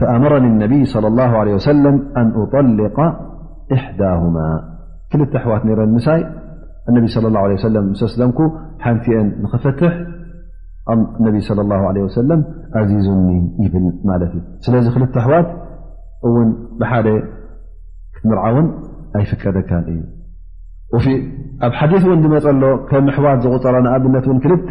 ፈኣመረኒ ነብይ صለ ላ ለ ወሰለም ኣን ኡጠልቃ እሕዳሁማ ክልተ ኣሕዋት ነረን ምሳይ እነቢ ለ ላ ለ ሰለም ምስ ኣስለምኩ ሓንቲአን ንኽፈትሕ ነቢ ለ ላ ለ ወሰለም ኣዚዙኒ ይብል ማለት እዩ ስለዚ ክልተ ኣሕዋት እውን ብሓደ ክትምርዓውን ኣይፍቀደካን እዩ ኣብ ሓዲ እውን ዝመፀ ኣሎ ከም ኣሕዋት ዝቁፀሮ ንኣብነት ን ክልተ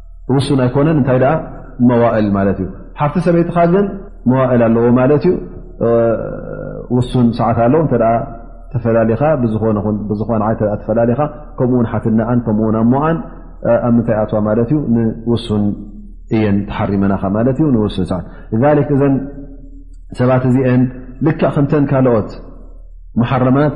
ውሱን ኣይኮነን እንታይ ደኣ መዋእል ማለት እዩ ሓፍቲ ሰበይትኻ ግን መዋእል ኣለዎ ማለት እዩ ውሱን ሰዓት ኣለ እተ ተፈላሊኻ ብዝኾነ ዓይ ተፈላሊኻ ከምኡውን ሓትነኣን ከምኡውን ኣ ሞኣን ኣብ ምንታይ ኣትዋ ማለት እዩ ንውሱን እየን ተሓሪመናኻ ማለት እዩ ንውሱን ሰዓት እዘን ሰባት እዚአን ልክዕ ከምተን ካልኦት መሓረማት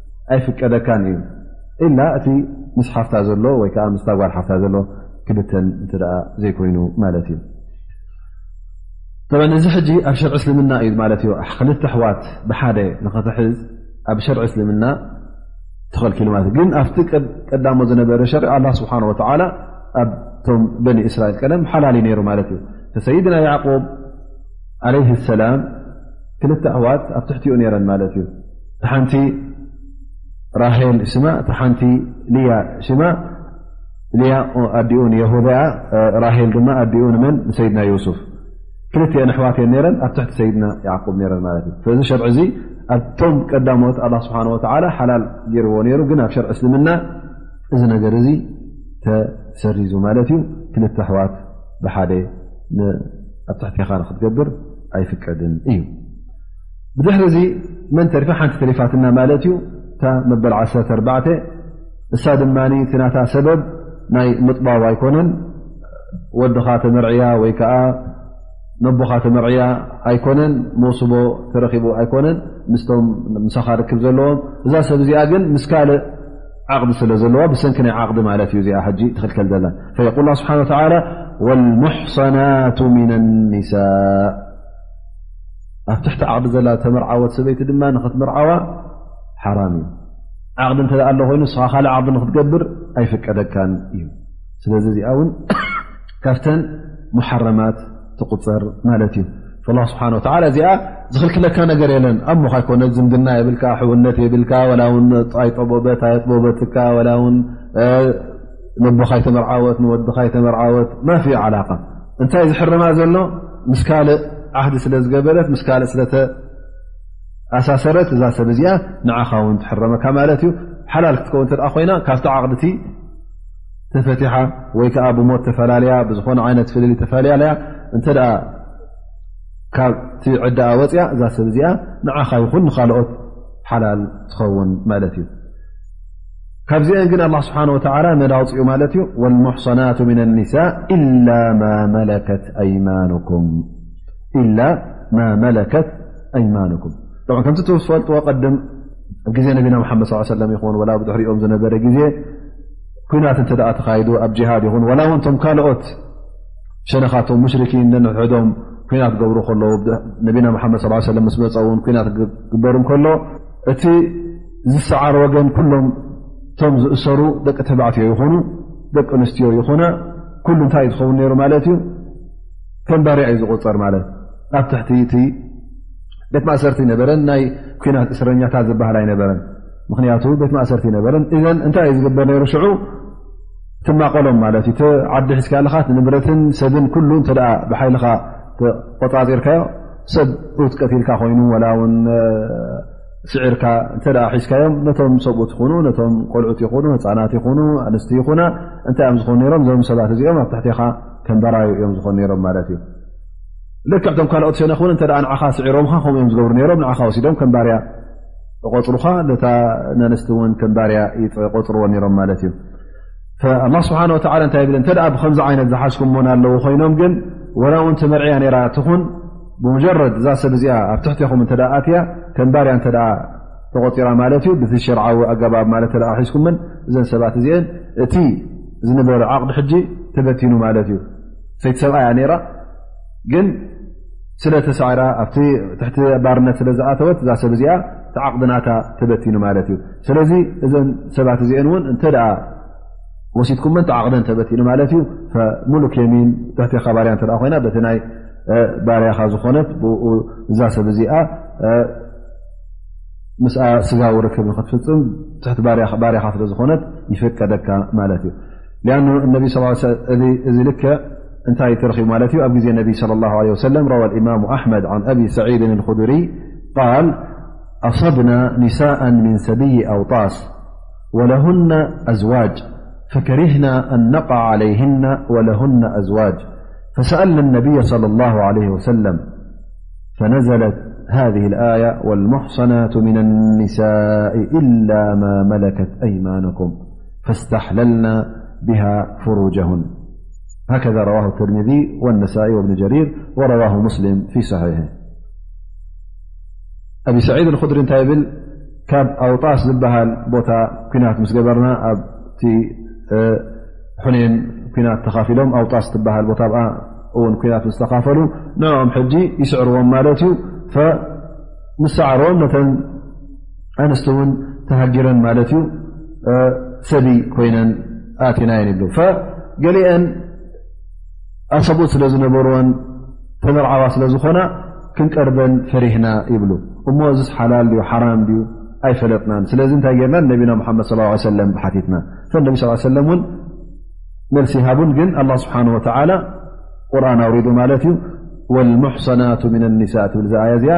ኣይፍቀደካን እዩ ኢላ እቲ ምስ ሓፍታ ዘሎ ወይ ከዓ ምስ ጓል ሓፍታ ዘሎ ክብተን እተ ዘይኮይኑ ማለት እዩ እዚ ሕጂ ኣብ ሸርዒ እስልምና እዩ ማለት እዩ ክልተ ኣሕዋት ብሓደ ንክትሕዝ ኣብ ሸርዒ እስልምና ተኸልኪሉ ማለት እ ግን ኣብቲ ቀዳሞ ዝነበረ ሸር ኣላ ስብሓን ወተላ ኣብቶም በኒ እስራኤል ቀደም ሓላል ዩ ነይሩ ማለት እዩ ተሰይድና ያዕቁብ ዓለይ ሰላም ክልተ ኣሕዋት ኣብ ትሕቲኡ ነይረን ማለት እዩ እቲ ሓንቲ ራሄል ሽማ እቲ ሓንቲ ልያ ሽማ ልያ ኣዲኡ ንየሁዳ ራሄል ድማ ኣዲኡ ንመን ንሰይድና ዮሱፍ ክልትኤ ኣሕዋት እየን ነረን ኣብ ትሕቲ ሰይድና ያዕቁብ ነረን ማለት እዩ ስለዚ ሸርዒ እዚ ኣብቶም ቀዳሞት ኣላ ስብሓን ወተዓላ ሓላል ገይርዎ ነይሩ ግን ኣብ ሸርዒ እስልምና እዚ ነገር እዚ ተሰሪዙ ማለት እዩ ክልተ ኣሕዋት ብሓደ ኣብ ትሕትኻ ንክትገብር ኣይፍቀድን እዩ ብድሕሪ እዚ መን ተሪፋ ሓንቲ ተሪፋትና ማለት እዩ እታ መበል 14 እሳ ድማ እቲ ናታ ሰበብ ናይ ምጥባው ኣይኮነን ወድኻ ተመርዕያ ወይ ከዓ ነቦኻ ተመርዕያ ኣይኮነን መውስቦ ተረኪቡ ኣይኮነን ምስቶም ምሳኻ ርክብ ዘለዎም እዛ ሰብ እዚኣ ግን ምስ ካልእ ዓቕዲ ስለ ዘለዋ ብሰንኪ ናይ ዓቕዲ ማለት እዩ እዚኣ ሓጂ ትኽልከል ዘላ ፈየቁል ስብሓ ወላ ወልሙሕሰናቱ ምና ኒሳእ ኣብ ትሕቲ ዓቕዲ ዘላ ተመርዓወት ሰበይቲ ድማ ንኽትምርዓዋ ሓራም እዩ ዓቕዲ እንተ ኣሎ ኮይኑ ንስኻ ካልእ ዓቕዲ ንክትገብር ኣይፍቀደካን እዩ ስለዚ እዚኣ እውን ካብተን ሙሓረማት ትቁፀር ማለት እዩ ላ ስብሓን ወተላ እዚኣ ዝኽልክለካ ነገር የለን ኣብ ሞካ ይኮነ ዝምድና የብልካ ሕውነት የብልካ ወላ ውን ኣይጠቦበት ኣየጥቦበትካ ወላ ውን ነቦኻ ይተመርዓወት ንወድኻ ይተመርዓወት ማፊ ዓላቃ እንታይ ዝሕርማ ዘሎ ምስ ካልእ ዓህዲ ስለ ዝገበረት ምስ ካልእ ስለተኣሳሰረት እዛ ሰብ እዚኣ ንዓኻ ውን ትሕረመካ ማለት እዩ ሓላል ክትከው እተ ኮይና ካብቲ ዓቅድቲ ተፈትሓ ወይ ከዓ ብሞት ተፈላለያ ብዝኾነ ዓይነት ፍልል ተፈላለያ እንተ ካብቲ ዕዳኣ ወፅያ እዛ ሰብ እዚኣ ንዓኻ ይኹን ንካልኦት ሓላል ትኸውን ማለት እዩ ካብዚአን ግን ኣላ ስብሓን ወተላ መን ኣውፅኡ ማለት እዩ ወልሙሕሰናት ምን ኣኒሳ ኢላ ማ መለከት ኣይማንኩም ብ ከምቲ ትስፈልጥዎ ቀድም ኣብ ግዜ ነቢና ሓመድ ስ ሰለም ይኹን ወላ ብድሕሪኦም ዝነበረ ግዜ ኩናት እንተ ተካይዱ ኣብ ጅሃድ ይኹን ወላ እውን ቶም ካልኦት ሸነኻቶም ሙሽርኪን ነንሕዶም ኩናት ገብሩ ከለዉ ነቢና ሓመድ ስ ሰለም ምስ መፀ እውን ኩናት ክግበሩ ከሎ እቲ ዝሰዓር ወገን ኩሎም እቶም ዝእሰሩ ደቂ ተባዕትዮ ይኾኑ ደቂ ኣንስትዮ ይኾና ኩሉ እንታይ ዝኸውን ነይሩ ማለት እዩ ከም ባርያ እዩ ዝቁፅር ማለት ኣብ ትሕቲ እቲ ቤት ማእሰርቲ ነበረን ናይ ኩናት እስረኛታት ዝበሃል ኣይነበረን ምክንያቱ ቤት ማእሰርቲ ነበረን እዘን እንታይ እዩ ዝግበር ነይሩ ሽዑ ትማቀሎም ማለት እዩ ዓዲ ሒዝካ ኣለካ ንብረትን ሰብን ኩሉ እተ ብሓይልኻ ተቆፃፂርካዮ ሰብ ኡትቀትልካ ኮይኑ ላ ውን ስዒርካ እተ ሒዝካዮም ነቶም ሰብኡት ይኹኑ ነቶም ቆልዑት ይኹኑ ህፃናት ይኹኑ ኣንስቲ ይኹና እንታይ እዮም ዝኾኑ ሮም እዞም ሰባት እዚኦም ኣብ ትሕትኻ ከምበራዩ እዮም ዝኾኑ ሮም ማለት እዩ ልክዕቶም ካልኦት ሸነክ እውን እተ ንዓኻ ስዒሮምኻ ከምኡ እዮም ዝገብሩ ሮም ንዓኻ ወሲዶም ከምባርያ ቆፅሩኻ ነታ ነንስቲ እውን ከምባርያ ቆፅርዎ ሮም ማለት እዩ ላ ስብሓን ወ እንታይ ብል እተ ብከምዚ ዓይነት ዝሓዝኩምሞን ኣለዉ ኮይኖም ግን ወላ እውን ትመርዕያ ነራ ትኹን ብሙጀረድ እዛ ሰብ እዚኣ ኣብ ትሕቲኹም እተ ኣትያ ከም ባርያ እተ ተቆፂራ ማለት እዩ ብዚ ሸርዓዊ ኣገባብ ማለ ተ ሒዝኩምን እዘን ሰባት እዚአን እቲ ዝነበረ ዓቕዲ ሕጂ ተበቲኑ ማለት እዩ ሰይቲ ሰብኣያ ነራ ግን ስለ ተሳዒራ ኣብ ትሕቲ ባርነት ስለ ዝኣተወት እዛ ሰብ እዚኣ ቲዓቕድናታ ተበቲኑ ማለት እዩ ስለዚ እዘን ሰባት እዚአን እውን እተ ወሲድኩመን ተዓቕደን ተበቲኑ ማለት እዩ ሙሉክ የሚን ትሕቲኻ ባርያ እተ ኮይና በቲ ናይ ባርያኻ ዝኾነት እዛ ሰብ እዚኣ ምስ ስጋዊ ርክብ ንክትፍፅም ትሕቲ ባርያኻ ስለዝኾነት ይፍቀደካ ማለት እዩ እዚ ልክ እንታይ ትረኪቡ ማለት እዩ ኣብ ግዜ ነቢ صለ ላ ለ ወሰለም ረዋ እማሙ ኣሕመድ ን ኣብ ሰዒድን ክዱሪ ቃል ኣصብና ኒሳء ምን ሰብይ ኣውጣስ ولهن أዝዋጅ فكرهنا أن نقع عليهن ولهن أزواج فسألنا النبي صلى الله عليه وسلم فنزلت هذه الآية والمحصنات من النساء إلا ما ملكت أيمانكم فاستحللنا بها فروجهن هكذا رواه الترمذي والنسائي وابن جرير ورواه مسلم في صحيحه أبي سعيد خدريت أابهال ካብ ኣውጣስ ዝበሃል ቦታ ኩናት ምስ ገበርና ኣብቲ ሕኔን ኩናት ተካፊሎም ኣውጣስ ትበሃል ቦታ ኣ እውን ኩናት ምስ ተካፈሉ ንኦም ሕጂ ይስዕርዎም ማለት እዩ ምስ ሰዕርዎም ነተን ኣንስቲ እውን ተሃጊረን ማለት እዩ ሰብይ ኮይነን ኣቲናየን ይብሉ ገሊአን ኣሰብኡት ስለ ዝነበርዎን ተመርዓዋ ስለ ዝኾና ክንቀርበን ፈሪህና ይብሉ እሞ እዚ ሓላል ዩ ሓራም ዩ ኣይፈለጥናን ስለዚ እንታይ ጌርና ነቢና ሓመድ ص ሰለ ሓቲትና ነቢ ስ ሰለ ን መልሲ ሃቡን ግን ኣላ ስብሓን ወተላ ቁርን ኣውሪዱ ማለት እዩ ወልሙሕሰናት ምን ኒሳ ትብል ዚ ኣያ እዚኣ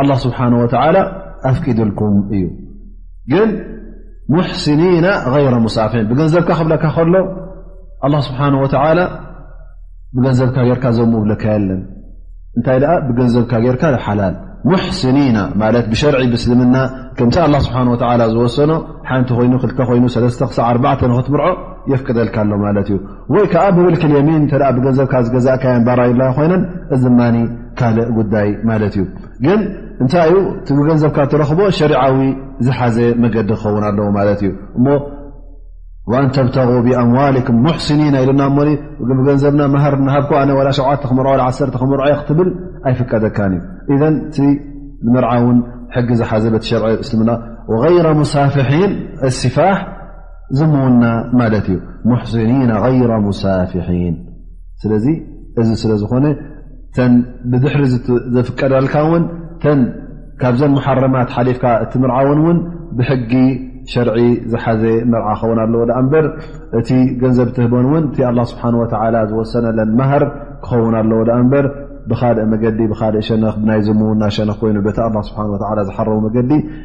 ኣላ ስብሓን ወተዓላ ኣፍቂድልኩም እዩ ግን ሙሕስኒና غይረ ሙሳፊን ብገንዘብካ ክብለካ ከሎ ኣላ ስብሓን ወተዓላ ብገንዘብካ ጌርካ ዘምብለካ የለን እንታይ ደኣ ብገንዘብካ ጌርካ ሓላል ሙሕስኒና ማለት ብሸርዒ ብስልምና ከምቲ ኣላ ስብሓን ወተዓላ ዝወሰኖ ሓንቲ ኮይኑ ክልተ ኮይኑ ሰለስተ ክሳዕ ኣርባዕተ ንክትምርዖ የፍቅደልካ ኣሎ ማለት እዩ ወይ ከዓ ብምልክ ልየሚን እተ ብገንዘብካ ዝገዛእካዮን ባራይላ ኮይነን እዚ ድማ ካልእ ጉዳይ ማለት እዩ ግን እንታይ እዩ እቲ ብገንዘብካ እትረኽቦ ሸሪዓዊ ዝሓዘ መገዲ ክኸውን ኣለዎ ማለት እዩ እሞ ዋንተብተቁ ብኣምዋሊኩም ሙሕስኒና ኢሉና እሞ ብገንዘብና መሃር ናሃብኩ ኣነ ዋላ ሸዓ ክምር ላ ዓሰ ክምርዖ ክትብል ኣይፍቀደካን እዩ እዘን እቲ ምርዓውን ሕጊ ዝሓዘ በቲ ሸርዒ እስልምና ወይረ ሙሳፍሒን ኣስፋሕ ዝምውና ማለት እዩ ሙሕስኒና غይረ ሙሳፍሒን ስለዚ እዚ ስለ ዝኾነ ተን ብድሕሪ ዘፍቀዳልካ ውን ተን ካብዘን መሓረማት ሓሊፍካ እቲ ምርዓውን እውን ብሕጊ ሸርዒ ዝሓዘ መርዓ ክኸውን ኣለዎ ዳኣ እምበር እቲ ገንዘብ ትህበን እውን እቲ ኣላ ስብሓን ወተላ ዝወሰነለን ማሃር ክኸውን ኣለዎ ዳኣ እምበር ብካልእ መገዲ ብካልእ ሸነኽ ብናይ ዝምውና ሸነኽ ኮይኑ በቲ ኣላ ስብሓን ወላ ዝሓረቡ መገዲ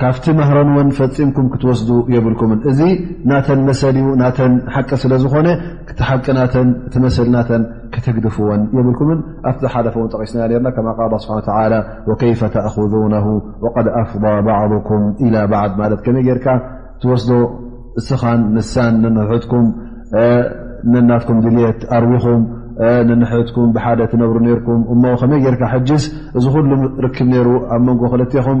ካብቲ መህረን ውን ፈፂምኩም ክትወስዱ የብልኩምን እዚ ናተን መሰል ዩ ናተን ሓቂ ስለ ዝኾነ ክቲ ሓቂ ናተን እቲ መሰል ናተን ክትግድፍወን የብልኩምን ኣብቲ ዝሓለፈ ውን ጠቂስና ርና ከማ ቃል ስብሓ ተ ወከይፈ ተእክዙነ ወቀድ ኣፍض ባዕኩም ኢላ ባዓድ ማለት ከመይ ጌርካ ትወስዶ እስኻን ንሳን ንንሕትኩም ነናትኩም ድልት ኣርዊኹም ንንሕትኩም ብሓደ ትነብሩ ነርኩም እሞ ከመይ ጌርካ ሕጅስ እዚ ኩሉ ርክብ ነይሩ ኣብ መንጎ ክልትኹም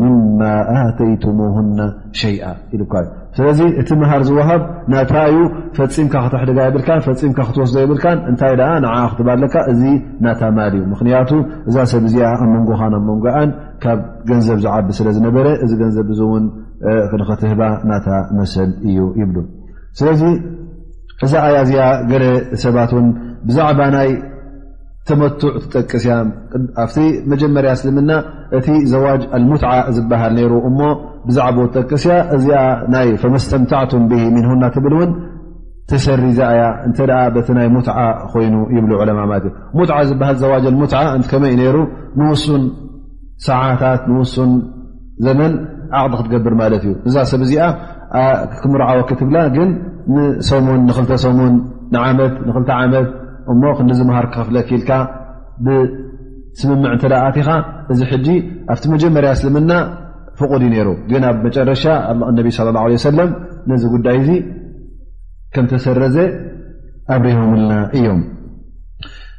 ምማ ኣተይትሙና ሸይኣ ኢሉካ እዩ ስለዚ እቲ መሃር ዝወሃብ ናታ እዩ ፈፂምካ ክተሕድጋ የብልካ ፈፂምካ ክትወስዶ የብልካን እንታይ ደኣ ንዓ ክትባ ኣለካ እዚ ናታ ማል እዩ ምክንያቱ እዛ ሰብ እዚኣ ኣብ መንጎኻን ኣብ መንጎኣን ካብ ገንዘብ ዝዓቢ ስለ ዝነበረ እዚ ገንዘብ እዚ እውን ንኽትህባ ናታ መሰል እዩ ይብሉ ስለዚ እዛ ኣያ እዚኣ ገለ ሰባት እውን ብዛዕባ ናይ ተመቱዕ ትጠቅስ እያ ኣብቲ መጀመርያ እስልምና እቲ ዘዋጅ ኣልሙትዓ ዝበሃል ነይሩ እሞ ብዛዕባ ትጠቅስ እያ እዚኣ ናይ ፈመስተምታዕቱም ብ ምንና ትብል እውን ተሰሪዛ እያ እንተ በቲ ናይ ሙትዓ ኮይኑ ይብሉ ዕለማ ማለት እዩ ሙትዓ ዝበሃል ዘዋጅ ኣልሙትዓ ከመይ ነይሩ ንውሱን ሰዓታት ንውሱን ዘመን ዓቕዲ ክትገብር ማለት እዩ እዛ ሰብ እዚኣ ክምርዓወ ክትብላ ግን ንሰሙን ንክልተ ሰሙን ንዓመት ንክልተ ዓመት እሞ ክንዲዝምሃር ክከፍለኪኢልካ ብስምምዕ እተ ኣቲኻ እዚ ሕጂ ኣብቲ መጀመርያ እስልምና ፍቁድ እዩ ነይሩ ግን ኣብ መጨረሻ ነቢ ስለ ላ ለ ሰለም ነዚ ጉዳይ እዚ ከምተሰረዘ ኣብሪሆምልና እዮም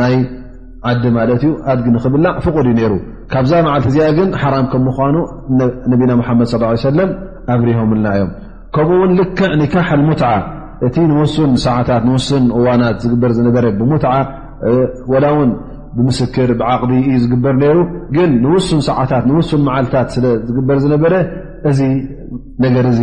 ናይ ዓዲ ማለት እዩ ኣድጊ ንክብላዕ ፍቁድ እዩ ነይሩ ካብዛ መዓልቲ እዚኣ ግን ሓራም ከም ምኳኑ ነቢና ሙሓመድ ስ ሰለም ኣብርሆምልና እዮም ከምኡ ውን ልክዕ ኒካሕ ልሙትዓ እቲ ንውሱን ሰዓታት ንውሱን እዋናት ዝግበር ዝነበረ ብሙትዓ ወላ ውን ብምስክር ብዓቕዲ እዩ ዝግበር ነይሩ ግን ንውሱን ሰዓታት ንውሱን መዓልታት ስለ ዝግበር ዝነበረ እዚ ነገር እዚ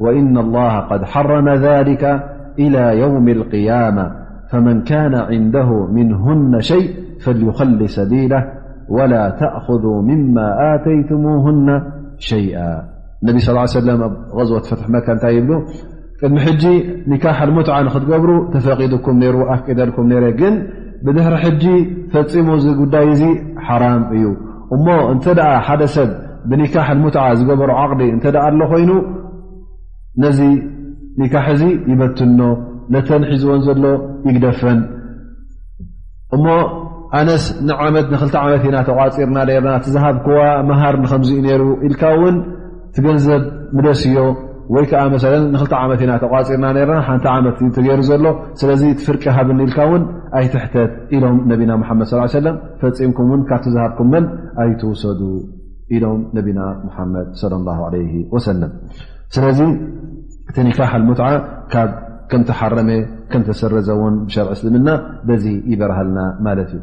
وإن الله قد حرم ذلك إلى يوم القيامة فمن كان عنده منهن شيء فليخلي سبيله ولا تأخذوا مما آتيتموهن شيئا النبي صلى ال ليه وسلم غزوة فتح مكة يبل قدم حجي نكاح المتعة نختقبرو تفقدكم نر أفقدلكم نر ن بدهر حجي فمو قدي ي حرام ي እሞ እንተ ሓደ ሰብ ብኒካሕ ሙትዓ ዝገበሮ ዓቕዲ እተ ኣሎ ኮይኑ ነዚ ኒካሕ እዚ ይበትኖ ነተን ሒዝወን ዘሎ ይግደፈን እሞ ኣነስ ንዓመት ንክልተ ዓመት ኢና ተቋፂርና ርና ዝሃብክዋ መሃር ንከምዚኡ ነይሩ ኢልካ ውን እቲ ገንዘብ ምደስዮ ወይ ከዓ መ ንክልተ ዓመት ኢና ተቋፂርና ና ሓንቲ ዓመት ተገይሩ ዘሎ ስለዚ ትፍርቂ ሃብኒ ኢልካ ውን ኣይትሕተት ኢሎም ነቢና ሓመድ ስ ሰለም ፈፂምኩም ውን ካብቲ ዝሃብኩም መን ኣይትውሰዱ ኢሎም ነቢና ሓመድ ለ ላ ለ ወሰለም ስለዚ እቲ ኒካሕ ልሙትዓ ካብ ከምተሓረመ ከምተሰረዘ ውን ብሸርዒ እስልምና በዚ ይበርሃልና ማለት እዩ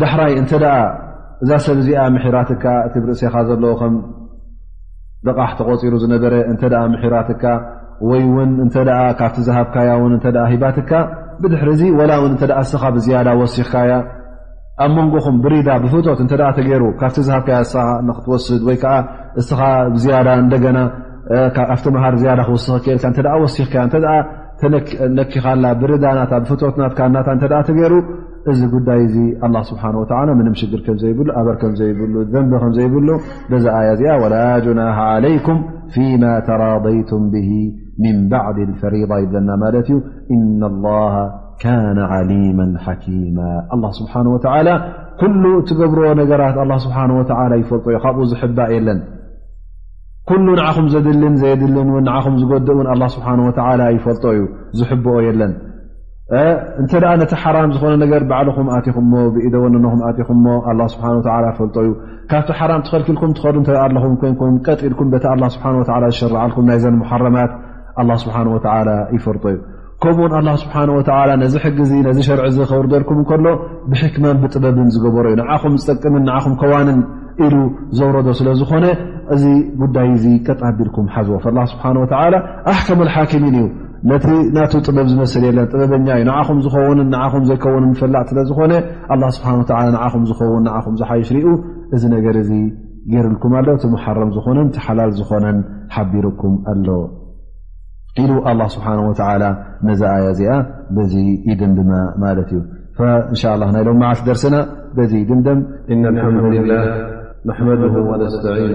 ዳሕራይ እንተ እዛ ሰብ እዚኣ ምሒራትካ እቲ ብርእሰኻ ዘሎ ከም ደቓሕ ተቆፂሩ ዝነበረ እንተ ምሒራትካ ወይ ውን እንተ ካብቲ ዝሃብካያ ውን እተ ሂባትካ ብድሕሪ እዚ ወላ ውን እተ እስኻ ብዝያዳ ወሲኽካያ ኣብ መንጎኹም ብሪዳ ብፍቶት እተ ተገይሩ ካብቲ ዝሃብካያ ስ ንክትወስድ ወይ ከዓ እስኻ ብዝያዳ እንደገና ኣብቲ መሃር ዝያዳ ክውስኽ ክልካ እተ ወሲኽካያ እተ ነኪኻላ ብርዳናታ ብፍቶትናትካናታ እተ ተገይሩ እዚ ጉዳይ እዚ ኣላ ስብሓን ወላ ምንም ሽግር ከምዘይብሉ ኣበር ከምዘይብሉ ዘንቢ ከምዘይብሉ በዛ ኣያ እዚኣ ወላ ጅናሃ ዓለይኩም ፊማ ተራደይቱም ብ ምን ባዕድ ፈሪዳ ይብለና ማለት እዩ እና ላ ካነ ዓሊማ ሓኪማ ኣላ ስብሓን ወተላ ኩሉ እትገብሮ ነገራት ኣላ ስብሓን ወተላ ይፈልጦ ዩ ካብኡ ዝሕባእ የለን ኩሉ ንዓኹም ዘድልን ዘየድልን ን ንዓኹም ዝጎድእውን ኣላ ስብሓን ወተላ ይፈልጦ እዩ ዝሕብኦ የለን እንተ ነቲ ሓራም ዝኾነ ነገር ባዕልኹም ኣትኹም ብኢደወነኹም ኣኹም ኣ ስብሓ ፈልጦ እዩ ካብቲ ሓራም ተኸልኪልኩም ትኸዱ እተ ኣለኹም ኮንኩም ቀጥ ኢልኩም ቲ ኣ ስብሓ ዝሸርዓልኩም ናይ ዘን ሓረማት ኣ ስብሓ ይፈልጦ እዩ ከምኡውን ኣላ ስብሓ ወላ ነዚ ሕጊ ዚ ነዚ ሸርዒ ዚ ከውርደልኩም ከሎ ብሕክማን ብጥበብን ዝገበሮ እዩ ንዓኹም ዝጠቅምን ንዓኹም ከዋንን ኢሉ ዘውረዶ ስለ ዝኾነ እዚ ጉዳይ እዚ ቀጣቢልኩም ሓዝዎ ስብሓ ወላ ኣሕከም ሓኪሚን እዩ ነቲ ናቱ ጥበብ ዝመስል የለን ጥበበኛ እዩ ንዓኹም ዝኸውንን ንዓኹም ዘይከውንን ፈላጥ ስለ ዝኾነ ኣላ ስብሓን ወላ ንዓኹም ዝኸውን ንዓኹም ዝሓይሽ ርኡ እዚ ነገር እዚ ገይርልኩም ኣሎ እቲ መሓረም ዝኾነን እቲ ሓላል ዝኾነን ሓቢርኩም ኣሎ ኢሉ ኣላ ስብሓን ወላ ነዛ ኣያ እዚኣ በዚ ይድምድማ ማለት እዩ እንሻ ላ ናይ ሎም መዓልቲ ደርስና በዚ ይድምደም ን ሓምድ ላ ናሕመድ ወነስተዒን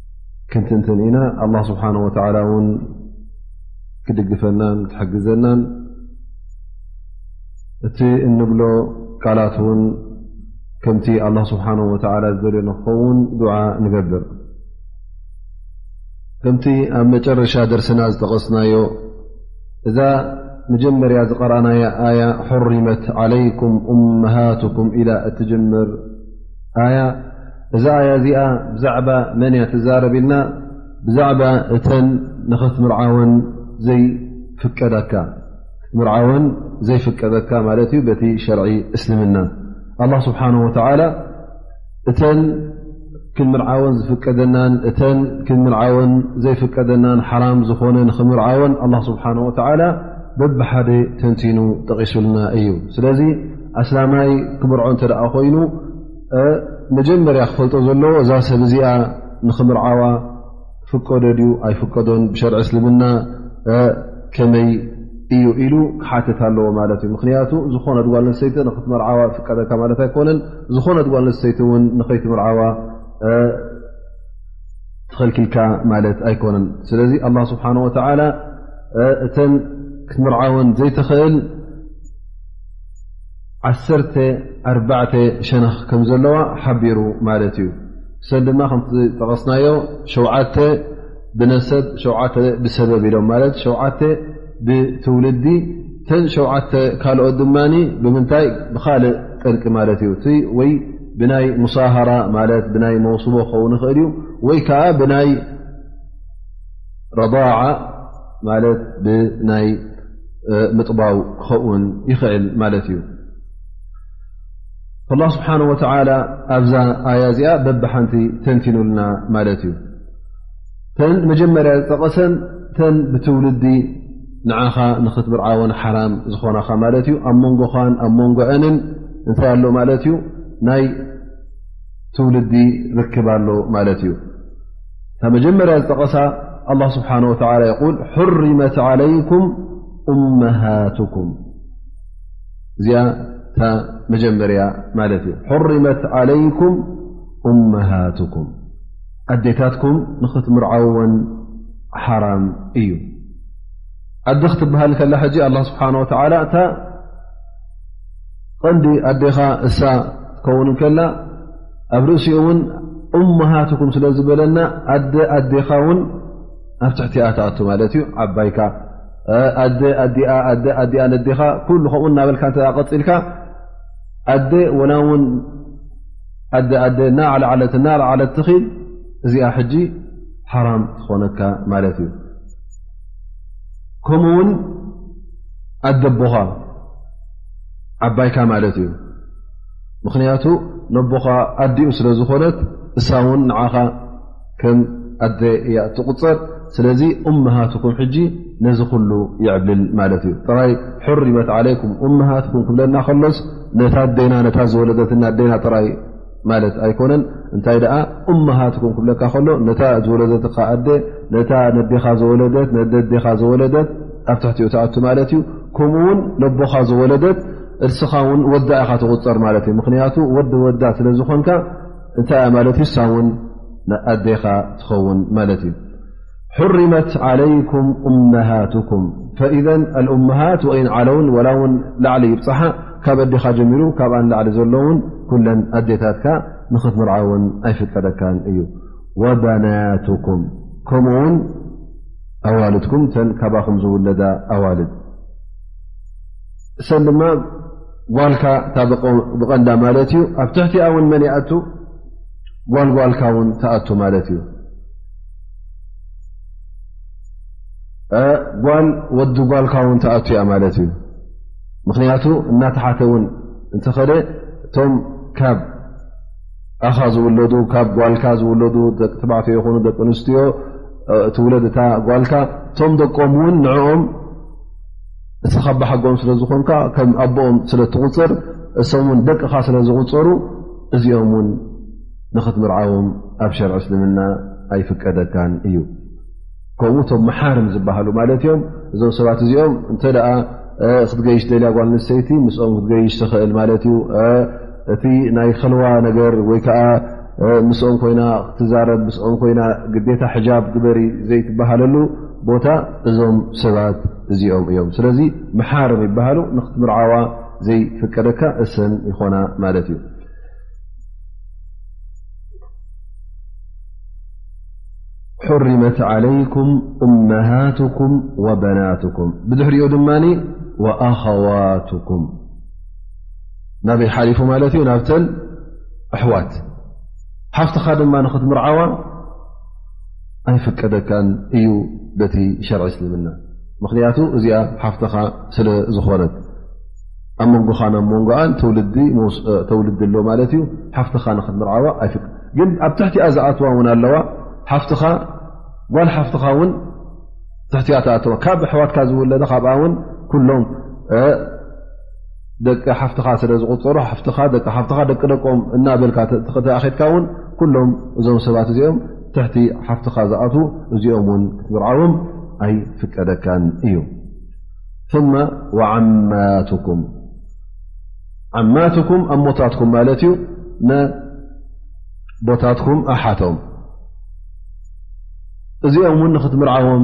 ክንትንትን ኢና ኣላ ስብሓን ወተላ እውን ክድግፈናን ክሕግዘናን እቲ እንብሎ ቃላት እውን ከምቲ ኣላ ስብሓን ወተላ ዝደልዮ ንክኸውን ድዓ ንገብር ከምቲ ኣብ መጨረሻ ደርስና ዝጠቐስናዮ እዛ መጀመርያ ዝቀረኣናያ ኣያ ሕርመት ዓለይኩም እመሃትኩም ኢላ እትጀምር ኣያ እዛ ኣያ እዚኣ ብዛዕባ መን እያ ትዛረብ ኢልና ብዛዕባ እተን ንኽትምርዓወን ዘይፍቀደካ ክትምርዓወን ዘይፍቀደካ ማለት እዩ በቲ ሸርዒ እስልምና ኣላ ስብሓን ወተዓላ እተን ክንምርዓወን ዝፍቀደናን እተን ክንምርዓወን ዘይፍቀደናን ሓራም ዝኾነ ንኽምርዓወን ኣላ ስብሓን ወተዓላ በብሓደ ተንቲኑ ጠቒሱልና እዩ ስለዚ ኣስላማይ ክምርዖ እንተደኣ ኮይኑ መጀመርያ ክፈልጦ ዘለዎ እዛ ሰብ እዚኣ ንክምርዓዋ ፍቀዶ ድዩ ኣይፍቀዶን ብሸርዒ እስልምና ከመይ እዩ ኢሉ ክሓትት ኣለዎ ማለት እዩ ምክንያቱ ዝኾነ ድጓል ንሰይቲ ንክትመርዓዋ ፍቀደካ ማለት ኣይኮነን ዝኾነ ድጓል ንሰይቲ እውን ንከይትምርዓዋ ትኸልክልካ ማለት ኣይኮነን ስለዚ ኣላ ስብሓን ወተላ እተን ክትምርዓወን ዘይትኽእል ዓሰርተ ኣርባዕተ ሸነኽ ከም ዘለዋ ሓቢሩ ማለት እዩ እሰን ድማ ከምዝጠቐስናዮ ሸውዓተ ብነሰብ ሸውዓተ ብሰበብ ኢሎም ማለት ሸውዓተ ብትውልዲ እተን ሸውዓተ ካልኦት ድማ ብምንታይ ብካልእ ጠንቂ ማለት እዩ እ ወይ ብናይ ሙሳሃራ ማለት ብናይ መውስቦ ክኸውን ይኽእል እዩ ወይ ከዓ ብናይ ረዳዓ ማለት ብናይ ምጥባው ክኸውን ይኽእል ማለት እዩ ላ ስብሓን ወተላ ኣብዛ ኣያ እዚኣ በብሓንቲ ተንቲኑልና ማለት እዩ ተን መጀመርያ ዝጠቐሰን ተን ብትውልዲ ንዓኻ ንኽትብርዓወን ሓራም ዝኾናኻ ማለት እዩ ኣብ መንጎኻን ኣብ መንጎዐንን እንታይ ኣሎ ማለት እዩ ናይ ትውልዲ ርክብ ኣሎ ማለት እዩ እታ መጀመርያ ዝጠቐሳ ኣላ ስብሓን ወተላ ይል ሕርመት ዓለይኩም እመሃትኩም እዚኣ እታ መጀመርያ ማለት እዩ ሕርመት ዓለይኩም እመሃትኩም ኣዴታትኩም ንኽትምርዓወን ሓራም እዩ ኣደ ክትበሃል ከላ ሕጂ ኣላ ስብሓን ወተላ እታ ቐንዲ ኣዴኻ እሳ ትከውን ከላ ኣብ ርእሲኡ እውን እመሃትኩም ስለ ዝበለና ኣደ ኣዴኻ ውን ኣብ ትሕቲኣ ትኣቱ ማለት እዩ ዓባይካ ኣደ ኣዲኣ ኣኣዲኣ ነዴኻ ኩሉ ከምኡ እናበልካ እተ ቀፂልካ ኣደ ወላ ውን ኣደ ኣደ እናዕለዓለት እናለዓለት ትኽል እዚኣ ሕጂ ሓራም ትኾነካ ማለት እዩ ከምኡ ውን ኣደቦኻ ዓባይካ ማለት እዩ ምክንያቱ ነቦኻ ኣዲኡ ስለ ዝኾነት እሳ እውን ንዓኻ ከም ኣደ እያ እትቁፀር ስለዚ እመሃትኩም ሕጂ ነዚ ኩሉ ይዕብልል ማለት እዩ ጥራይ ሕሪመት ዓለይኩም እመሃትኩም ክብለና ከሎስ ነታ ኣዴና ነታ ዝወለደትና ኣዴና ጥራይ ማለት ኣይኮነን እንታይ ደኣ እመሃትኩም ክብለካ ከሎ ነታ ዝወለደትካ ኣደ ነታ ነዴኻ ዘወለደት ነደዴኻ ዘወለደት ኣብ ትሕቲኡ ትኣቱ ማለት እዩ ከምኡ እውን ነቦኻ ዘወለደት እርስኻ ውን ወዳ ኢኻ ትቁፀር ማለት እዩ ምክንያቱ ወዲ ወዳ ስለ ዝኾንካ እንታይ ማለት እዩ ሳ ውን ኣዴኻ ትኸውን ማለት እዩ ሕርመት ዓለይኩም እመሃትኩም ፈኢዘ ኣልእመሃት ወይን ዓለውን ወላ ውን ላዕሊ ይብፅሓ ካብ ኣዴኻ ጀሚሩ ካብኣን ላዕሊ ዘሎውን ኩለን ኣዴታትካ ንኽትምርዓውን ኣይፍቀደካን እዩ ወበናትኩም ከምኡ ውን ኣዋልድኩም ተን ካባኹም ዝውለዳ ኣዋልድ እሰን ድማ ጓልካ ታበቆ ብቐንዳ ማለት እዩ ኣብ ትሕቲኣ እውን መን ይኣቱ ጓልጓልካ ውን ትኣቱ ማለት እዩ ጓል ወዲ ጓልካ ውን ትኣቱ እያ ማለት እዩ ምክንያቱ እናተሓተ ውን እንተኸደ እቶም ካብ ኣኻ ዝውለዱ ካብ ጓልካ ዝውለዱ ደቂ ትባዕት ይኹኑ ደቂ ኣንስትዮ ትውለድ እታ ጓልካ እቶም ደቆም እውን ንኦም እቲ ካብ ባሓጎኦም ስለ ዝኾንካ ከም ኣቦኦም ስለ እትቑፅር እሶም ውን ደቅኻ ስለ ዝቑፀሩ እዚኦም ውን ንኽትምርዓዎም ኣብ ሸርዒ እስልምና ኣይፍቀደካን እዩ ከምኡ እቶም መሓርም ዝበሃሉ ማለት እዮም እዞም ሰባት እዚኦም እንተ ክትገይሽ ደልያ ጓል ንሰይቲ ምስኦም ክትገይሽ ትኽእል ማለት እዩ እቲ ናይ ከልዋ ነገር ወይ ከዓ ምስኦም ኮይና ክትዛረብ ምስኦም ኮይና ግዴታ ሕጃብ ግበሪ ዘይትበሃለሉ ቦታ እዞም ሰባት እዚኦም እዮም ስለዚ መሓርም ይበሃሉ ንክትምርዓዋ ዘይፍቀደካ እሰን ይኾና ማለት እዩ ሑርመት ዓለይኩም እመሃትኩም ወበናትኩም ብድሕሪኡ ድማ ወኣኸዋትኩም ናበይ ሓሊፉ ማለት እዩ ናብተን ኣሕዋት ሓፍትኻ ድማ ንክትምርዓዋ ኣይፍቀደካን እዩ በቲ ሸርዒ እስልምና ምክንያቱ እዚኣ ሓፍትኻ ስለ ዝኾነት ኣብ መንጎኻን ኣብ መንጎኣን ተውልዲ ኣሎ ማለት እዩ ሓፍትኻ ንክትምርዓዋ ኣይፍቀ ግን ኣብ ትሕቲኣ ዝኣትዋ እውን ኣለዋ ሓፍትኻ ጓል ሓፍትኻ እውን ትሕቲኣ ተኣተዋ ካብ ኣሕዋትካ ዝውለደ ካብኣ ውን ኩሎም ደቂ ሓፍትኻ ስለ ዝቁፅሩ ሓፍትኻ ደቂ ሓፍትኻ ደቂ ደቆም እናበልካ ተኣኼትካ እውን ኩሎም እዞም ሰባት እዚኦም ትሕቲ ሓፍትኻ ዝኣት እዚኦም እውን ክትምርዓዎም ኣይፍቀደካን እዩ ثመ ዓማትኩም ዓማትኩም ኣሞታትኩም ማለት እዩ ንቦታትኩም ኣሓቶም እዚኦም እውን ንክትምርዓዎም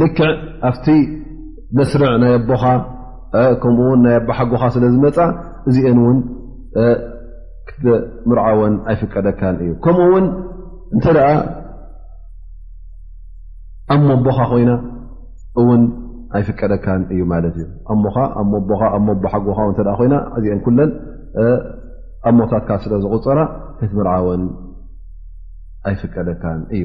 ልክዕ ኣብቲ መስርዕ ናይ ኣቦኻ ከምኡ ውን ናይ ኣባሓጎኻ ስለ ዝመፃ እዚአን እውን ክትምርዓወን ኣይፍቀደካን እዩ ከምኡ ውን እንተ ደኣ ኣብ ሞቦኻ ኮይና እውን ኣይፍቀደካን እዩ ማለት እዩ ኣሞኻ ኣ ሞቦኻ ኣ ሞቦሓጎኻ እተ ኮይና እዚአን ኩለን ኣብ ሞታትካ ስለ ዝቁፀራ ክትምርዓወን ኣይፍቀደካን እዩ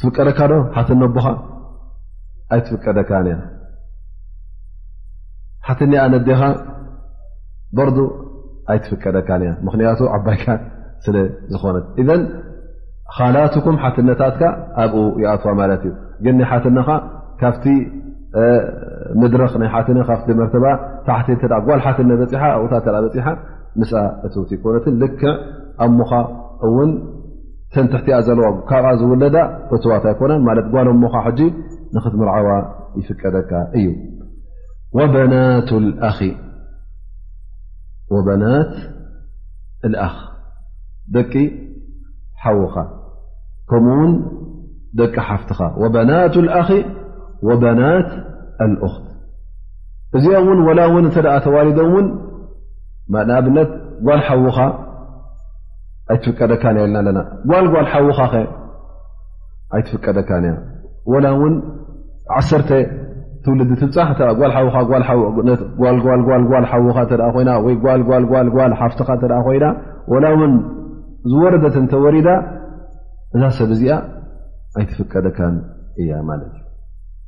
ትፍቀደካዶ ሓት ነቦኻ ኣይትፍቀደካ ያ ሓትኒ ኣነዴኻ በርዱ ኣይትፍቀደካ ያ ምክንያቱ ዓባይካ ስለ ዝኾነት እዘን ካላትኩም ሓትነታትካ ኣብኡ ይኣትዋ ማለት እዩ ግን ናይ ሓትነኻ ካብቲ ምድረኽ ናይ ሓትነ ካብ መርተባ ታሕቲ ተ ጓል ሓትነ በፂሓ ኣብኡታ ተ በፂሓ ምስ እትውቲ ኮነትን ልክዕ ኣሞኻ እውን ተን ትሕቲኣ ዘለዋ ካብኣ ዝውለዳ እትዋት ኣይኮነን ማለት ጓል ሞኻ ሕጂ ንክትምርዓዋ ይፍቀደካ እዩ ወበናት ልኣኽ ደቂ ሓውኻ ከምኡ ውን ደቂ ሓፍትኻ ወበናት ልኣኺ ወበናት ኣልእኽት እዚኦም ውን ወላ እውን እተ ተዋሊዶም ውን ንኣብነት ጓል ሓውኻ ኣይትፍቀደካን እያ ኢልና ኣለና ጓልጓል ሓዉካ ከ ኣይትፍቀደካን እያ ወላ እውን ዓሰርተ ትውልዲ ትብፃሕ ጓል ሓዉካ ጓልጓልጓልጓል ሓዉካ እተ ኮይና ወይ ጓልጓልጓልጓል ሓፍትካ እተ ኮይና ወላ እውን ዝወረደት እንተወሪዳ እዛ ሰብ እዚኣ ኣይትፍቀደካን እያ ማለት እዩ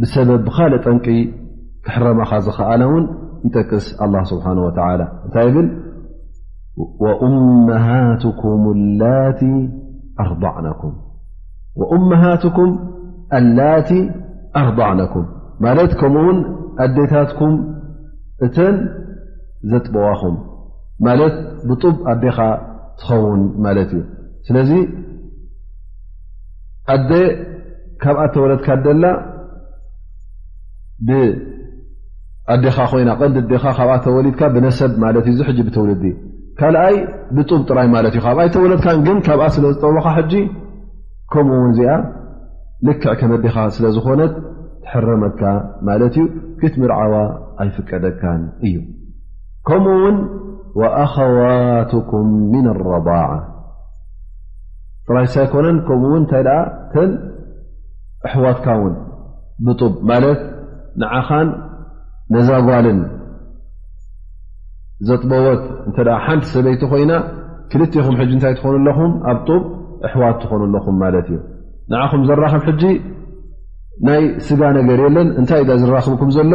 ብሰበብ ብካልእ ጠንቂ ክሕረማካ ዝኸኣለ ውን ይጠቅስ ኣላ ስብሓን ወተላ እንታይ ብል ወእመሃትኩም ኣላቲ ኣርዕነኩም ወእመሃትኩም ኣላቲ ኣርዕነኩም ማለት ከምኡ ውን ኣዴታትኩም እተን ዘጥበዋኹም ማለት ብጡብ ኣዴኻ ትኸውን ማለት እዩ ስለዚ ኣደ ካብኣ ተወለድካ ደላ ብኣዴኻ ኮይና ቀንዲ ዴኻ ካብኣ ተወሊድካ ብነሰብ ማለት እዩ ሕጂ ብትውልዲ ካልኣይ ብጡብ ጥራይ ማለት እዩ ካብኣ ተወለድካን ግን ካብኣ ስለ ዝጠበኻ ሕጂ ከምኡ ውን እዚኣ ልክዕ ከመዴኻ ስለ ዝኾነት ትሕረመካ ማለት እዩ ክትምርዓዋ ኣይፍቀደካን እዩ ከምኡ ውን ወኣኸዋትኩም ምን ኣረባዓ ጥራይ ሳይኮነን ከምኡ ውን እንታይ ደኣ ተን ኣሕዋትካ ውን ብጡብ ማለት ንዓኻን ነዛ ጓልን ዘጥበወት እንተ ሓንቲ ሰበይቲ ኮይና ክልትኹም ሕጂ እንታይ ትኾኑ ኣለኹም ኣብ ጡብ ኣሕዋት ትኾኑ ኣለኹም ማለት እዩ ንዓኹም ዘራኽብ ሕጂ ናይ ስጋ ነገር የለን እንታይ እ ዝራኽብኩም ዘሎ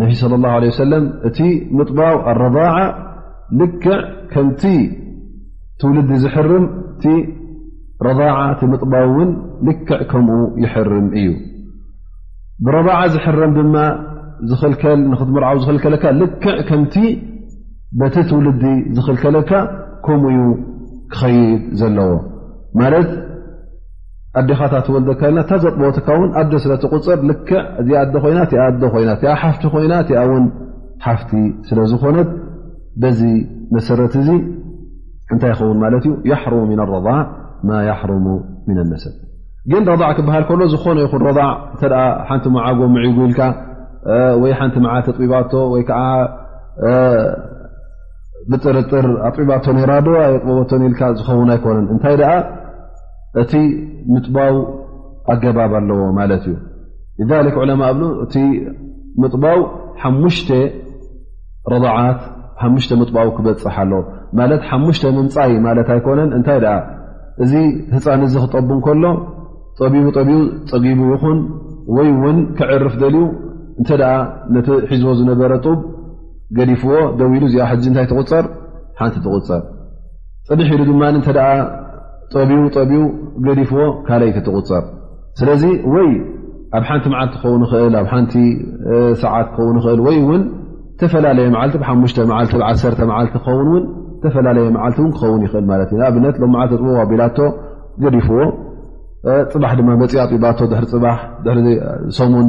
ነቢ صለ ላه ለ ሰለም እቲ ምጥባው ኣረባዓ ልክዕ ከምቲ ትውልዲ ዝሕርም እቲ ረባዓ እቲ ምጥባው እውን ልክዕ ከምኡ ይሕርም እዩ ብረባዓ ዝሕረም ድማ ዝኽልከል ንክትምርዓዊ ዝኽልከለካ ልክዕ ከምቲ በቲ ትውልዲ ዝኽልከለካ ከምኡ እዩ ክኸይድ ዘለዎ ማለት ኣዴኻ እታ ትወልደካ ኢልና እታ ዘቕበወትካ ውን ኣደ ስለ ትቁፅር ልክዕ እዚ ኣደ ኮይና እቲኣ ኣደ ኮይና እቲኣ ሓፍቲ ኮይና እቲኣ ውን ሓፍቲ ስለ ዝኾነት በዚ መሰረት እዚ እንታይ ይኸውን ማለት እዩ ያሕርሙ ምና ረضዕ ማ ያሕርሙ ምና ነሰብ ግን ረضዕ ክበሃል ከሎ ዝኾነ ይኹን ረضዕ እተ ሓንቲ መዓጎ ምዒጉ ኢልካ ወይ ሓንቲ መዓልቲ ኣጥቢባቶ ወይ ከዓ ብጥርጥር ኣጥቢባቶ ነራ ዶ ኣየጥበበቶን ኢልካ ዝኸውን ኣይኮነን እንታይ ደኣ እቲ ምጥባው ኣገባብ ኣለዎ ማለት እዩ ዑለማ እብሉ እቲ ምጥባው ሓሙሽተ ረضዓት ሓሙሽተ ምጥባው ክበፅሕ ኣለ ማለት ሓሙሽተ ምምፃይ ማለት ኣይኮነን እንታይ ደኣ እዚ ህፃን እዚ ክጠቡ እንከሎ ጠቢቡ ጠቢቡ ፀጊቡ ይኹን ወይ እውን ክዕርፍ ደልዩ እንተ ደኣ ነቲ ሒዝቦ ዝነበረ ጡብ ገዲፍዎ ደው ኢሉ እዚኣ ሕጂ እንታይ ትቁፀር ሓንቲ ትቁፀር ፅድሕ ኢሉ ድማ እንተ ጠብዩ ጠብዩ ገዲፍዎ ካልይቲ ትቁፀር ስለዚ ወይ ኣብ ሓንቲ መዓልቲ ክኸውን ይኽእል ኣብ ሓንቲ ሰዓት ክኸውን ይኽእል ወይ እውን ዝተፈላለየ መዓልቲ ብሓሙሽተ መዓልቲ ብዓሰርተ መዓልቲ ክኸውን ውን ዝተፈላለየ መዓልቲ እውን ክኸውን ይኽእል ማለት እዩ ንኣብነት ሎም መዓልቲ ጥበቡ ኣቢላቶ ገዲፍዎ ፅባሕ ድማ መፅኣ ጢባቶ ድሪ ፅባሕ ድሪ ሰሙን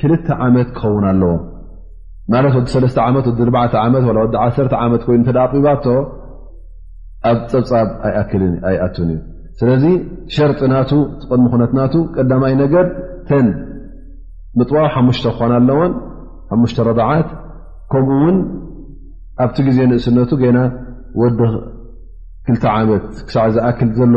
ክልተ ዓመት ክኸውን ኣለዎ ማለት ወዲ ሰለስተ ዓመት ወዲ ኣርባዕተ ዓመት ላ ወዲ ዓሰርተ ዓመት ኮይኑ እተ ኣቕቢባቶ ኣብ ፀብፃብ ኣይኣክልን ኣይኣቱን እዩ ስለዚ ሸርጢ ናቱ ትቐድሚ ኩነት ናቱ ቀዳማይ ነገር ተን ምጥዋ ሓሙሽተ ክኾና ኣለዎን ሓሙሽተ ረዳዓት ከምኡ ውን ኣብቲ ግዜ ንእስነቱ ገና ወዲ ክልተ ዓመት ክሳዕ ዝኣክል ዘሎ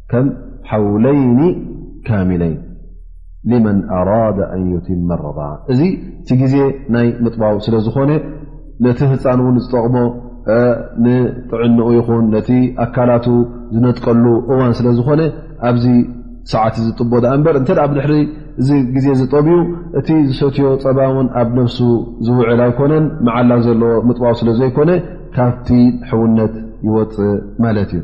ከም ሓውለይኒ ካሚለይን መን ኣራዳ ኣን ዩትመ ረضዓ እዚ እቲ ግዜ ናይ ምጥባው ስለ ዝኾነ ነቲ ህፃን እውን ዝጠቕሞ ንጥዕንኡ ይኹን ነቲ ኣካላቱ ዝነጥቀሉ እዋን ስለ ዝኾነ ኣብዚ ሰዓት እዚ ጥቦ ዳኣ እምበር እንተ ብድሕሪ እዚ ግዜ ዝጠብዩ እቲ ዝሰትዮ ፀባ ውን ኣብ ነፍሱ ዝውዕል ኣይኮነን መዓላ ዘለዎ ምጥባው ስለ ዘይኮነ ካብቲ ሕውነት ይወፅእ ማለት እዩ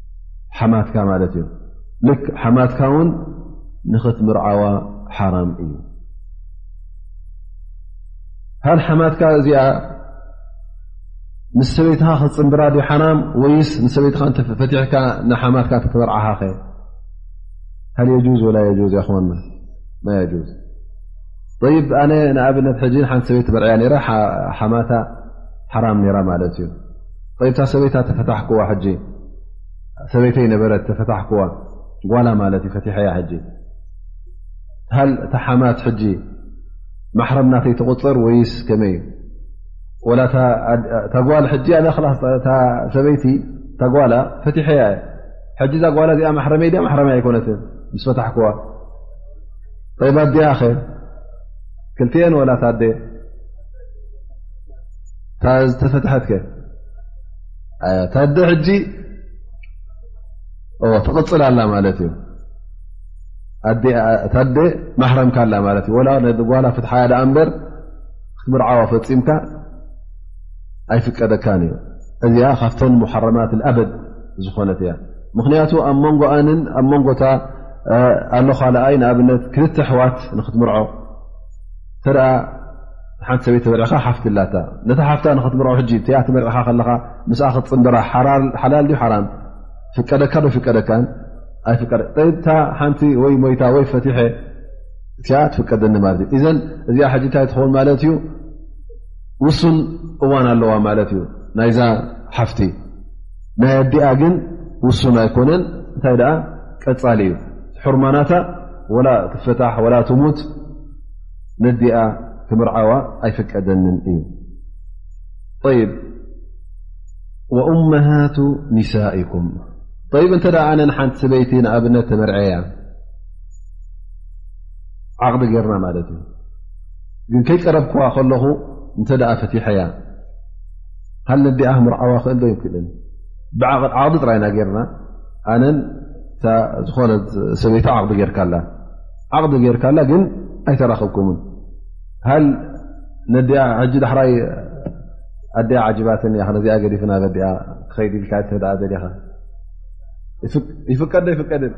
ሓማትካ ማለት እዩ ልክ ሓማትካ ውን ንኽትምርዓዋ ሓራም እዩ ሃል ሓማትካ እዚኣ ምስ ሰበይትኻ ክትፅምብራ ዩ ሓራም ወይስ ንሰበይትኻ ፈትሕካ ንሓማትካ ክትበርዓኻ ከ ሃል የጁዝ ወላ የዝ ያክዋና ማ የዝ ይ ኣነ ንኣብነት ጂ ሓንቲ ሰበይት ትበርዕያ ሓማታ ሓራም ራ ማለት እዩ እታ ሰበይታ ተፈታሕክዋ ሕጂ ሰበይተይ ነበረት ተፈታሕክዋ ጓላ ማለት እዩ ፈትሐያ ሕጂ ሃል እታ ሓማት ሕጂ ማሕረም ናተይ ተቁፅር ወይስ ከመይ እዩ ወላ ታጓል ሕጂ ኣነ ክላስ ሰበይቲ ታጓላ ፈትሐያ እየ ሕጂ እዛ ጓላ እዚኣ ማሕረመይ ድ ማሕረመ ኣይኮነትን ምስ ፈታሕክዋ ጠይባ ኣዲኣ ኸ ክልትኤን ወላ ታደ ዝተፈትሐት ከ ታደ ሕጂ ትቕፅል ኣላ ማለት እዩ ታደ ማሕረምካ ኣላ ማለት እዩ ላ ጓላ ፍትሓያ ዳኣ እምበር ክትምርዓዋ ፈፂምካ ኣይፍቀደካን እዩ እዚኣ ካብተን ሙሓረማት ኣበድ ዝኾነት እያ ምክንያቱ ኣብ መንጎኣንን ኣብ መንጎታ ኣለኻልኣይ ንኣብነት ክልተ ኣሕዋት ንክትምርዖ ሓንቲ ሰበይቲ ተመርዕኻ ሓፍቲ ላታ ነታ ሓፍታ ንክትምርዖ ሕጂ እቲኣ ትመርዕኻ ከለኻ ምስኣ ክትፅንበራ ሓላል ዩ ሓራም ፍቀደካ ዶ ፍቀደካ ኣይፍቀደታ ሓንቲ ወይ ሞይታ ወይ ፈትሐ እቲኣ ትፍቀደኒ ማለት እዩ እዘን እዚኣ ሕጂ እንታይ ትኸውን ማለት እዩ ውሱን እዋን ኣለዋ ማለት እዩ ናይዛ ሓፍቲ ናይ ኣዲኣ ግን ውሱን ኣይኮነን እንታይ ደኣ ቀፃሊ እዩ ሕርማናታ ወላ ትፈታሕ ወላ ትሙት ነዲኣ ክምርዓዋ ኣይፍቀደንን እዩ ይ ወእመሃቱ ኒሳኢኩም ይ እንተ ኣነ ሓንቲ ሰበይቲ ንኣብነት ተመርዐያ ዓቕዲ ገርና ማለት እዩ ግን ከይቀረብክዋ ከለኹ እንተ ፈትሐያ ሃለ ዲኣ ምርዓዋ ክእል ዶ ይክእልን ብዓቅዲ ጥራይ ኢና ጌርና ኣነን ዝኾነ ሰበይታ ዓቅዲ ጌርካላ ዓቅዲ ጌርካላ ግን ኣይተራክብኩምን ሃል ነዲኣ ሕጂ ዳሕራይ ኣዲኣ ዓጅባትን ያ ነዚኣ ገዲፍና በዲኣ ክኸይድ ኢልካ ተ ደሊኻ ይፍቀድ ዶ ይፍቀድን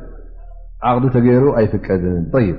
ዓቅዲ ተገይሩ ኣይፍቀድን ይብ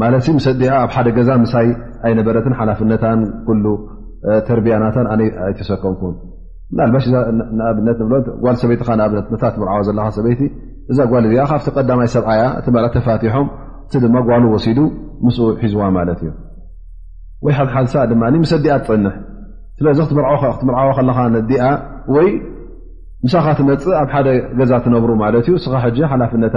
ማለት ምስ ኣዲኣ ኣብ ሓደ ገዛ ምሳይ ኣይነበረትን ሓላፍነታን ኩሉ ተርቢያናታን ኣነ ኣይተሰከምኩን ናልባሽ እዛ ንኣብነት ንብሎ ጓል ሰበይትካ ንኣብነት ነታ ትምርዓዋ ዘለካ ሰበይቲ እዛ ጓል እዚኣ ካብቲ ቀዳማይ ሰብዓያ እቲ መርዕ ተፋትሖም እቲ ድማ ጓሉ ወሲዱ ምስ ሒዝዋ ማለት እዩ ወይ ሓሓንሳ ድማ ምስ ኣዲኣ ትፅንሕ ስለዚ ክትምርዓዋ ከለካ ነዲኣ ወይ ምሳካ ትመፅእ ኣብ ሓደ ገዛ ትነብሩ ማለት እዩ እስኻ ሕጂ ሓላፍነታ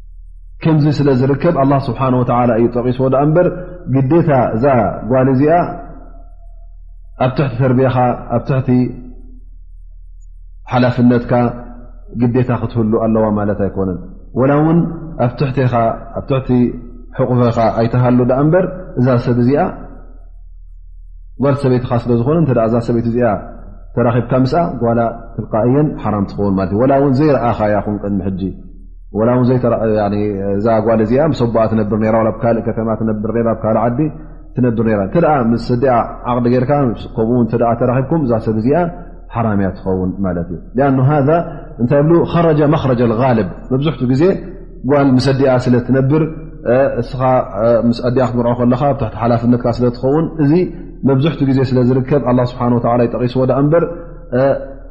ከምዚ ስለ ዝርከብ ኣላ ስብሓን ወተላ እዩ ጠቒስዎ ድኣ እምበር ግዴታ እዛ ጓል እዚኣ ኣብ ትሕቲ ተርቢኻ ኣብ ትሕቲ ሓላፍነትካ ግዴታ ክትህሉ ኣለዋ ማለት ኣይኮነን ወላ እውን ኣብ ትሕትኻ ኣብ ትሕቲ ሕቑፈኻ ኣይትሃሉ ድኣ እምበር እዛ ሰብ እዚኣ ጓል ሰበይትኻ ስለ ዝኾነ እተ እዛ ሰበይቲ እዚኣ ተራኺብካ ምስኣ ጓላ ትልቃእየን ሓራም ትኸውን ማለት እዩ ወላ እውን ዘይረኣኻያ ኹን ቅድሚ ሕጂ ወላ ውን እዛ ጓል እዚኣ ምስ ኣቦኣ ትነብር ራ ኣብ ካልእ ከተማ ትነብር ራ ኣብ ካልእ ዓዲ ትነብር ራ እተ ምስ ዲኣ ዓቅዲ ጌርካ ከምኡውን ተራኪብኩም እዛ ሰብ እዚኣ ሓራምያ ትኸውን ማለት እዩ ኣ ሃ እንታይ ብ ረጃ መክረጃ ልብ መብዝሕት ግዜ ጓል ምስ ኣዲኣ ስለትነብር እስኻ ምስ ኣዲኣ ክትምርዖ ከለካ ብ ትሕቲ ሓላፍነትካ ስለትኸውን እዚ መብዝሕት ግዜ ስለዝርከብ ስብሓ ጠቂስዎ በር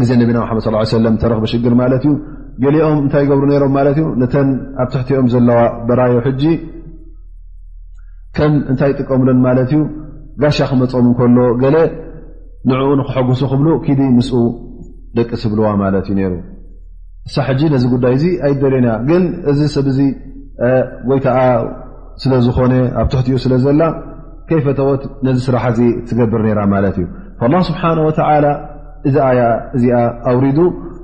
ግዜ ነቢና ሓመድ ስ ሰለም ተረኽበ ሽግር ማለት እዩ ገሊኦም እንታይ ይገብሩ ነይሮም ማለት እዩ ነተን ኣብ ትሕቲኦም ዘለዋ በራዮ ሕጂ ከም እንታይ ይጥቀምለን ማለት እዩ ጋሻ ክመፆም እንከሎ ገለ ንዕኡ ንክሐጉሱ ክብሉ ኪዲ ምስኡ ደቂ ስብልዋ ማለት እዩ ነይሩ እሳ ሕጂ ነዚ ጉዳይ እዚ ኣይደልዮን እያ ግን እዚ ሰብ እዚ ጎይታኣ ስለ ዝኾነ ኣብ ትሕቲኡ ስለ ዘላ ከይፈተወት ነዚ ስራሕ እዚ ትገብር ነራ ማለት እዩ ላ ስብሓን ወተላ እዚ ኣያ እዚኣ ኣውሪዱ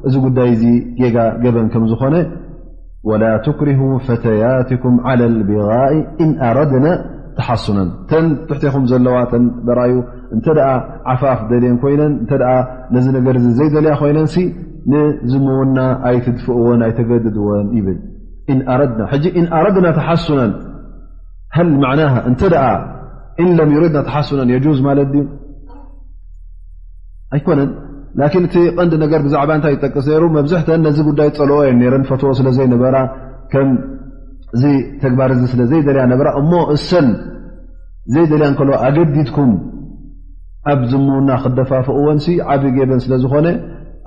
እዚ ጉዳይ እዚ ጌጋ ገበን ከም ዝኾነ ወላ ትክርሁ ፈተያትኩም ዓላ ልቢغኢ እን ኣረድና ተሓሱነን ተን ትሕትኹም ዘለዋ ተን በራዩ እንተ ዓፋፍ ደልየን ኮይነን እተ ነዚ ነገር ዚ ዘይደልያ ኮይነን ንዝምውና ኣይትድፍእወን ኣይተገድድወን ይብል እን ኣረድና ሕጂ እን ኣረድና ተሓሱናን ሃል ማዕናሃ እንተ ደኣ እን ለም ዩረድና ተሓሱናን የጁዝ ማለት ድዩ ኣይኮነን ላኪን እቲ ቐንዲ ነገር ብዛዕባ እንታይ ይጠቅስ ነይሩ መብዝሕተን ነዚ ጉዳይ ፀልኦ እየን ነረን ፈትዎ ስለ ዘይነበራ ከምዚ ተግባር እዚ ስለ ዘይደልያ ነበራ እሞ እሰን ዘይደልያ ከለዋ ኣገዲድኩም ኣብ ዝምውና ክደፋፍእዎን ዓብ ገበን ስለ ዝኾነ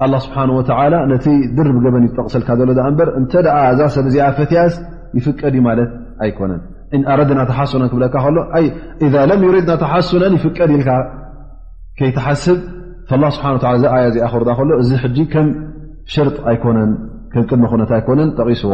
ኣላ ስብሓን ወተላ ነቲ ድርብ ገበን እዩ ዝጠቕሰልካ ዘሎ ኣ እምበር እንተ እዛ ሰብ እዚኣ ፈትያስ ይፍቀድ እዩ ማለት ኣይኮነን ኣረድና ተሓሱነ ክብለካ ከሎ እዛ ለም ዩሪድና ተሓሱነን ይፍቀድ ኢልካ ከይትሓስብ ላ ስብሓ እዛ ኣያ እዚኣ ክርዳ ከሎ እዚ ሕጂ ከም ሽርጥ ኣይኮነን ከም ቅድሚ ኩነት ኣይኮነን ጠቒስዎ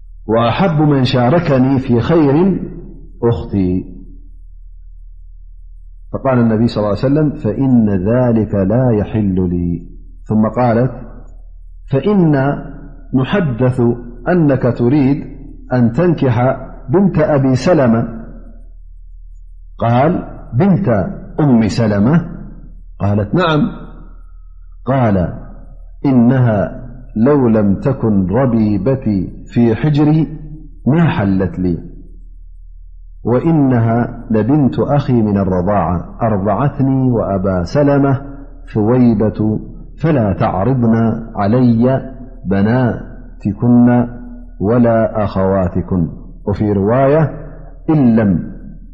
وأحب من شاركني في خير أختي فقال النبي صلى الل ليه وسلم فإن ذلك لا يحل لي ثم قالت فإنا نحدث أنك تريد أن تنكح بنت أبي سلمة قال بنت أم سلمة قالت نعم قال إنها لو لم تكن ربيبتي في حجري ما حلت لي وإنها لبنت أخي من الرضاعة أرضعتني وأبا سلمة ثويبة فلا تعرضنا علي بناتكن ولا أخواتكن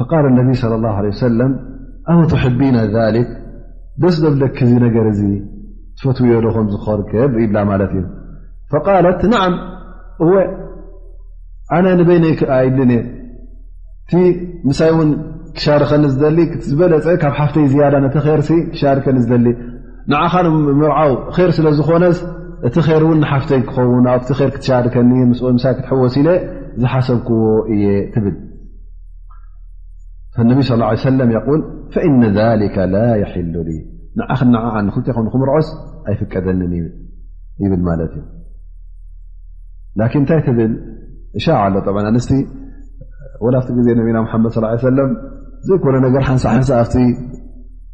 ፈቃል ነቢ صለ ላ ለ ሰለም ኣወ ትሕቢና ሊክ ደስ ዘብለኪ ዚ ነገር እዚ ትፈትውዮ ዶ ከም ዝኸርከ ይብላ ማለት እዩ ፈቃለት ናዓም እወ ኣነ ንበይነይ ክኣ ይብልን እየ እቲ ምሳይ እውን ክሻርኸኒ ዝደሊ ክትዝበለፀ ካብ ሓፍተይ ዝያዳ ነቲ ኸርሲ ክሻርከኒ ዝደሊ ንዓኻ ምርዓው ር ስለ ዝኾነ እቲ ር እውን ንሓፍተይ ክኸውን ኣብቲ ር ክትሻርከኒ ምሳ ክትሕወስ ኢለ ዝሓሰብክዎ እየ ትብል ነቢ ስ ሰለም የል ፈእነ ሊከ ላ የሕሉ ንዓኽ ንዓዓ ንክልቴ ኸ ክምርዖስ ኣይፍቀደኒን እዩ ይብል ማለት እዩ ላኪን እንታይ ትብል እሻ ኣሎ ብ ኣንስቲ ወላ ኣብቲ ግዜ ነቢና ሓመድ ሰለም ዘይኮነ ነገር ሓንሳ ሓንሳ ኣብቲ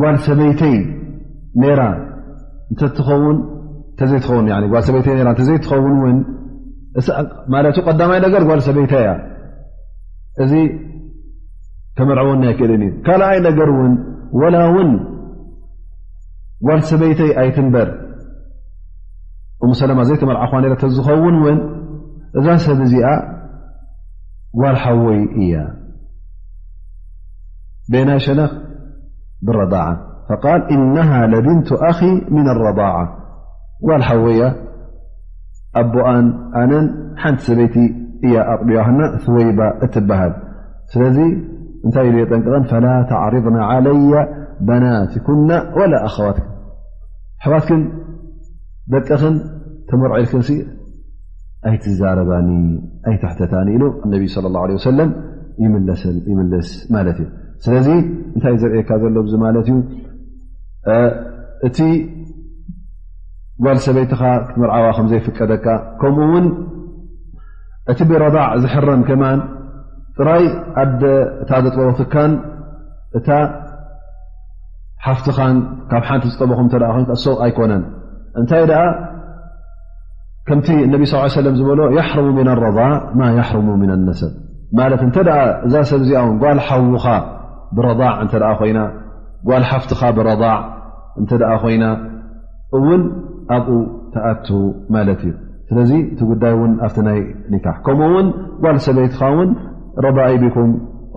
ጓል ሰበይተይ ራ እተትኸውን እተዘይትኸውን ጓል ሰበይተይ ራ እተዘይትኸውን እውን ማለቱ ቀዳማይ ነገር ጓል ሰበይታይ እያ እዚ ተመርዐወኒ ኣይክእልን እዩ ካልኣይ ነገር እውን ወላ እውን ጓል ሰበይተይ ኣይትንበር እሙሰለማ ዘይተመርዓኳ ነ ተዝኸውን እውን እዛ ሰብ እዚኣ ጓል ሓወይ እያ بني شن بالرضاعة فقال إنها لبنت أخي من الرضاعة ولحوي ب ن ن سيت ي أطبين ثويب تبل ل ين فلا تعرضن علي بناتكن ولا أخواتك حتكن دن مرعلك ኣይትዛረባኒ ኣይትሕተታኒ ኢሉ ነቢ ለ ላ ለ ሰለም ይምልስ ማለት እዩ ስለዚ እንታይ ዝርእየካ ዘሎ ዚ ማለት እዩ እቲ ጓል ሰበይትኻ ክትምርዓዋ ከምዘይፍቀደካ ከምኡ ውን እቲ ብረዳዕ ዝሕረም ከማን ጥራይ ኣደ እታ ዘጥበበትካን እታ ሓፍትኻን ካብ ሓንቲ ዝጠበኹም ተ ኮይን ኣይኮነን እንታይ ደኣ ከምቲ እነቢ ስ ሰለም ዝበሎ የሕርሙ ምና ኣረዳ ማ የሕርሙ ምና ኣነሰብ ማለት እንተ እዛ ሰብ እዚኣ ውን ጓል ሓዉኻ ብረዳዕ እተ ኮይና ጓል ሓፍትኻ ብረዳዕ እንተ ኮይና እውን ኣብኡ ተኣት ማለት እዩ ስለዚ እቲ ጉዳይ እውን ኣብቲ ናይ ኒካሕ ከምኡ ውን ጓል ሰበይትኻ ውን ረባኢቢኩም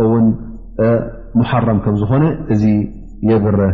እውን ሙሓረም ከም ዝኾነ እዚ የብርህ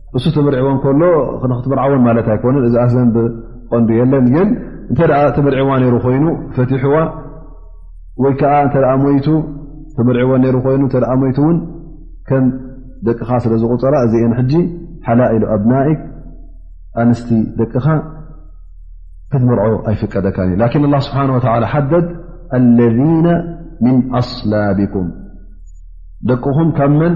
እሱ ትምርዕዎ ከሎ ክትምርዓዎን ማለት ኣይኮነን እዚ ኣዘንብ ቐንዱ የለን ግን እንተ ትምርዕዋ ነይሩ ኮይኑ ፈትሑዋ ወይ ከዓ እተ ሞይቱ ትምርዕዎ ሩ ኮይኑ እተ ሞይቱ እውን ከም ደቅኻ ስለ ዝቁፀራ እዚአን ሕጂ ሓላ ኢሉ ኣብና ኣንስቲ ደቅኻ ክትምርዖ ኣይፍቀደካ እዩ ላኪን ላ ስብሓን ወላ ሓደድ ኣለذነ ምን ኣስላብኩም ደቅኹም ካብ መን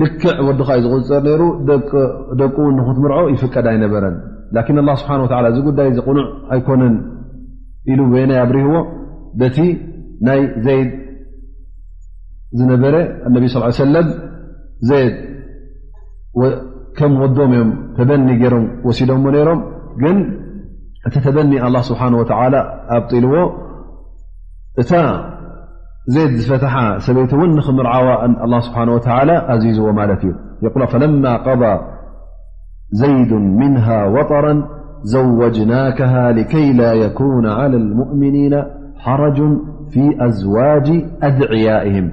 ልክዕ ወድኻ እዩ ዝቁፅር ነይሩ ደቁ ውን ንክትምርዖ ይፍቀድ ኣይነበረን ላኪን ኣላ ስብሓን ወላ እዚ ጉዳይ እዚ ቕኑዕ ኣይኮነን ኢሉ በየናይ ኣብርህዎ በቲ ናይ ዘይድ ዝነበረ ኣነቢ ስ ሰለም ዘይድ ከም ወዶም እዮም ተበኒ ገይሮም ወሲዶሞ ነይሮም ግን እቲ ተበኒ ኣላ ስብሓን ወተላ ኣብጢልዎ زيد فتح سيتونخ مرعو الله سبحانه وتعالى أزيز ومالتي يقول فلما قضى زيد منها وطرا زوجناكها لكي لا يكون على المؤمنين حرج في أزواج أدعيائهم